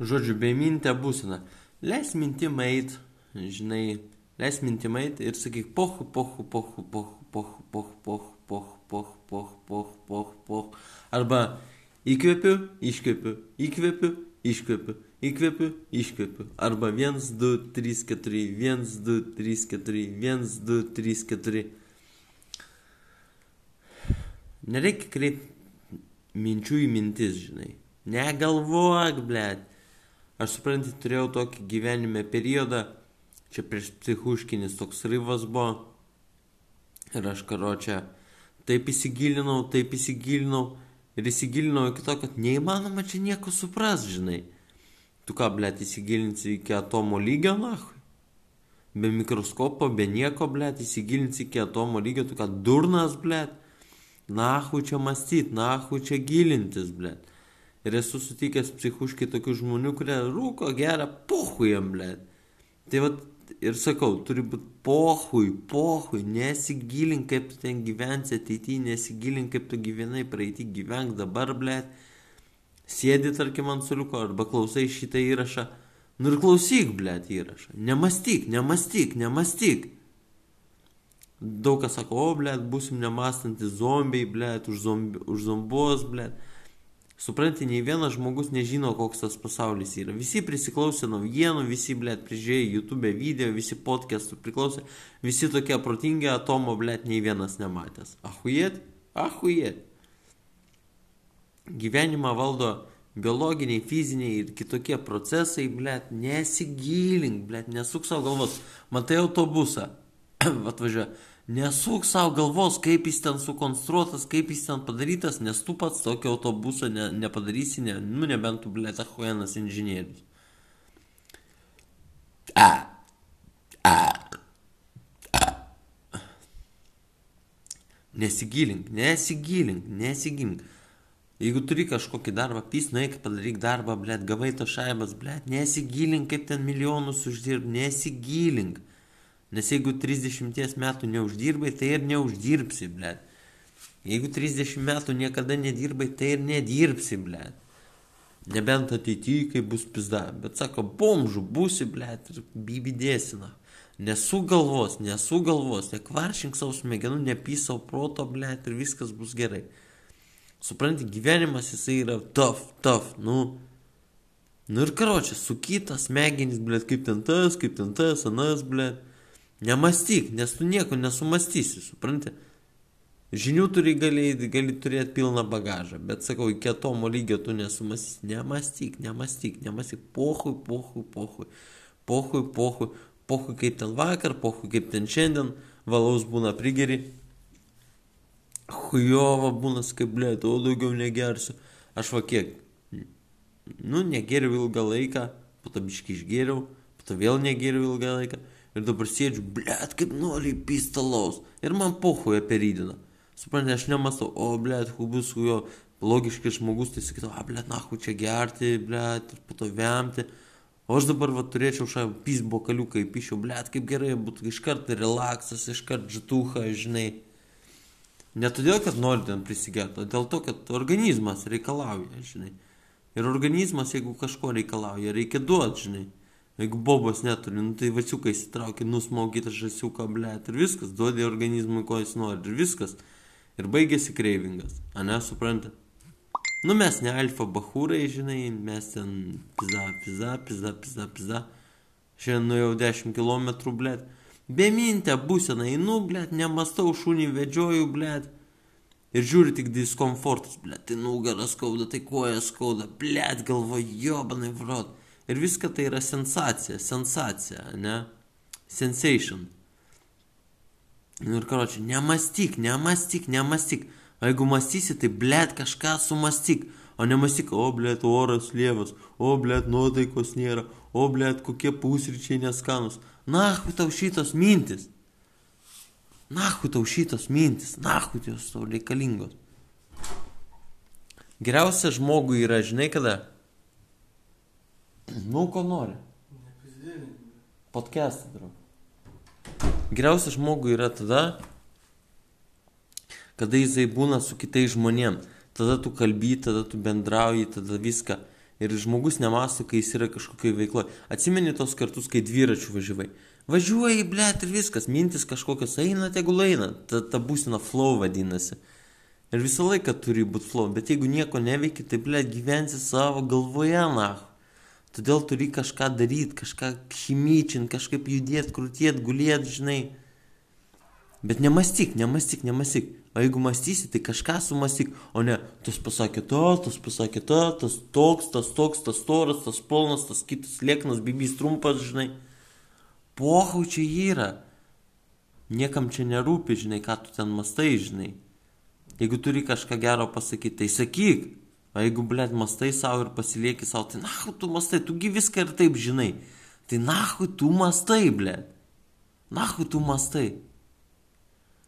žodžiu, bemintė būsena. Leis mintim eit, žinai, leis mintim eit ir sakyk pohu, pohu, pohu, pohu, pohu, pohu, pohu, pohu, pohu, pohu, pohu, pohu, pohu. Arba įkvepiu, iškvepiu, įkvepiu, iškvepiu, įkvepiu, iškvepiu. Arba 1, 2, 3, 4, 1, 2, 3, 4, 1, 2, 3, 4. Nereikia kreipti minčių į mintis, žinai. Negalvok, blėt. Aš suprantu, turėjau tokį gyvenime periodą, čia prieš psichuškinis toks ryvas buvo. Ir aš karo čia taip įsigilinau, taip įsigilinau ir įsigilinau iki to, kad neįmanoma čia nieko supras, žinai. Tu ką, blėt, įsigilinsi iki atomo lygio, nahui? Be mikroskopo, be nieko, blėt, įsigilinsi iki atomo lygio, tu ką, durnas, blėt? Nahui čia mąstyt, nahui čia gilintis, blėt. Ir esu sutikęs psichuškai tokių žmonių, kurie rūko gerą pohui jam, blėt. Tai vad ir sakau, turi būti pohui, pohui, nesigilink, kaip tu ten gyvensi ateityje, nesigilink, kaip tu gyvenai praeitį, gyvenk dabar, blėt. Sėdi, tarkim, ant suliuko arba klausai šitą įrašą. Nu ir klausyk, blėt, įrašą. Nemastyk, nemastyk, nemastyk. Daug kas sako, o, blėt, būsim nemastantis zombiai, blėt, už, zombi, už zombos, blėt. Supranti, nei vienas žmogus nežino, koks tas pasaulis yra. Visi prisiklausė naujienų, visi, blėt, prižiūrėjo YouTube video, visi podcastų priklausė, visi tokie protingi, atomo, blėt, nei vienas nematęs. Ahujet, ahujet. Gyvenimą valdo biologiniai, fiziniai ir kitokie procesai, blėt, nesigilink, blėt, nesuk savo galvos. Matai autobusą, atvažiuoja. Nesuk savo galvos, kaip jis ten sukonstruotas, kaip jis ten padarytas, nes tu pats tokio autobuso ne, nepadarysi, ne, nu nebent tu, blėt, ahuenas inžinierius. A. A. A. Nesigilink, nesigilink, nesigilink. Jeigu turi kažkokį darbą, pys, nueik padaryk darbą, blėt, gavai to šaibas, blėt, nesigilink, kaip ten milijonus uždirb, nesigilink. Nes jeigu 30 metų neuždirbai, tai ir neuždirbsi, ble. Jeigu 30 metų niekada nedirbai, tai ir nedirbsi, ble. Nebent ateityje, kai bus pizda. Bet sako, bomžų būsi, ble, ir bybidėsina. Nesu galvos, nesu galvos, nekvaršink savo smegenų, nepy savo proto, ble, ir viskas bus gerai. Supranti, gyvenimas jisai yra tough, tough, nu. Nu ir karočią, su kitas smegenys, ble, kaip ten tas, kaip ten tas, anas, ble. Nemastyk, nes tu nieko nesumastysi, supranti? Žinių turi gali, gali turėti pilną bagažą, bet sakau, iki atomo lygio tu nesumastysi. Nemastyk, nemastyk, nemastyk. Pohui, pohui, pohui. Pohui, pohui. Pohui kaip ten vakar, pohui kaip ten šiandien. Valaus būna prigeri. Hujova būna skaiblė, o daugiau negersiu. Aš va kiek. Nu, negeriau ilgą laiką, po to biškai išgeriau, po to vėl negeriau ilgą laiką. Ir dabar sėdžiu, blėt, kaip nori pistalaus. Ir man pohuja per rydieną. Suprantate, aš nemastau, o, blėt, hubus su jo logiškas žmogus, tai sakytų, a, blėt, na, čia gerti, blėt, ir po to vemti. O aš dabar, va, turėčiau šią pys bokaliuką įpišiau, blėt, kaip gerai būtų, iškart relaksas, iškart žituha, žinai. Ne todėl, kad nori ten prisigerti, o dėl to, kad organizmas reikalauja, žinai. Ir organizmas, jeigu kažko reikalauja, reikia duoti, žinai. Jeigu bobos neturi, nu, tai vaciukai įsitraukia, nusmaukite žasiuką, blėt, ir viskas, duodi organizmui, ko jis nori, ir viskas. Ir baigėsi kreivingas, a ne, suprantate? Nu, mes ne alfa bahūrai, žinai, mes ten pizza, pizza, pizza, pizza, pizza. Šiandien nuėjau 10 km, blėt. Bemintę būseną, einu, blėt, nemastau, šunį vedžioju, blėt. Ir žiūri tik diskomfortas, blėt, tai nugaras skauda, tai koja skauda, blėt, galvo, jobanai, vrot. Ir viską tai yra sensacija, sensacija, ne? Sensation. Nu ir karočiui, nemastyk, nemastyk, nemastyk. O jeigu mąstysi, tai blėt kažką sumastyk. O nemastyk, o blėt oras lievas, o blėt nuotaikos nėra, o blėt kokie pusryčiai neskanus. Nahui tau šitos mintis. Nahui tau šitos mintis, nahui jos tau reikalingos. Geriausia žmogui yra, žinai kada? Nu, ko nori. Podcastą darau. Geriausia žmogui yra tada, kada jisai būna su kitais žmonėm. Tada tu kalby, tada tu bendrauji, tada viską. Ir žmogus nemasto, kai jis yra kažkokioje veikloje. Atsimeni tos kartus, kai dviračių važiavai. Važiuoji, blėt, ir viskas, mintis kažkokios eina, tegul eina. Ta, ta būsina flow vadinasi. Ir visą laiką turi būti flow. Bet jeigu nieko neveiki, tai, blėt, gyvensi savo galvoje, na. Todėl turi kažką daryti, kažką chimyčinti, kažkaip judėti, krūtėti, gulėti, žinai. Bet nemastyk, nemastyk, nemastyk. O jeigu mąstysi, tai kažką sumastyk, o ne, tas pasakė to, tas pasakė to, tas toks, tas toks, tas storas, tas polnas, tas kitas lieknas, bibys trumpas, žinai. Pohau čia yra. Niekam čia nerūpi, žinai, ką tu ten mastai, žinai. Jeigu turi kažką gero pasakyti, tai sakyk. O jeigu, blėt, mastai savo ir pasilieki savo, tai nahu tu mastai, tugi viską ir taip žinai. Tai nahu tu mastai, blėt. Nahu tu mastai.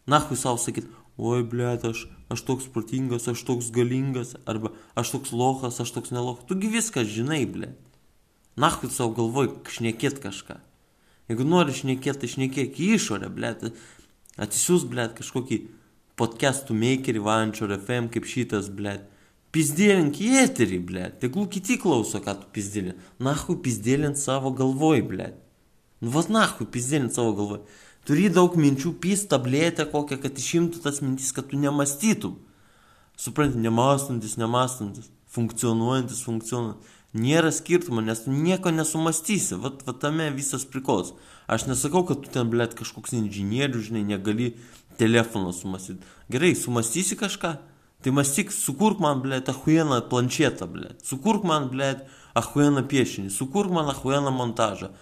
Nahu savo sakyt, oi, blėt, aš, aš toks protingas, aš toks galingas, arba aš toks lochas, aš toks nelochas. Tugi viską žinai, blėt. Nahu savo galvoj šnekėt kažką. Jeigu nori šnekėti, tai šnekėk į išorę, blėt. Atsisiūs, blėt, kažkokį podcastų makerį Vančio FM kaip šitas, blėt. Pizdėlink į eterį, blėt. Tegul kiti klauso, ką tu pizdėlin. Nahu pizdėlint savo galvoj, blėt. Nu, vad nahu pizdėlint savo galvoj. Turi daug minčių, pys tabletę kokią, kad išimtų tas mintis, kad tu nemastytum. Supranti, nemastantis, nemastantis, funkcionuojantis, funkcionuojantis. Nėra skirtumo, nes tu nieko nesumastysi. Vat, vat tame visas prikos. Aš nesakau, kad tu ten, blėt, kažkoks inžinierius, žinai, negali telefoną sumastyti. Gerai, sumastysi kažką? Tai mąstyk, sukurk man, blėt, ahuieną planšetą, blėt. Sukurk man, blėt, ahuieną piešinį. Sukurk man ahuieną montažą.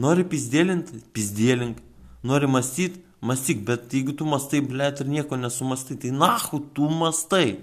Nori pizdėlinti? Pizdėlink. Nori mąstyti? Mąstyk, bet jeigu tu mastai, blėt, ir nieko nesumastai, tai nahu tu mastai.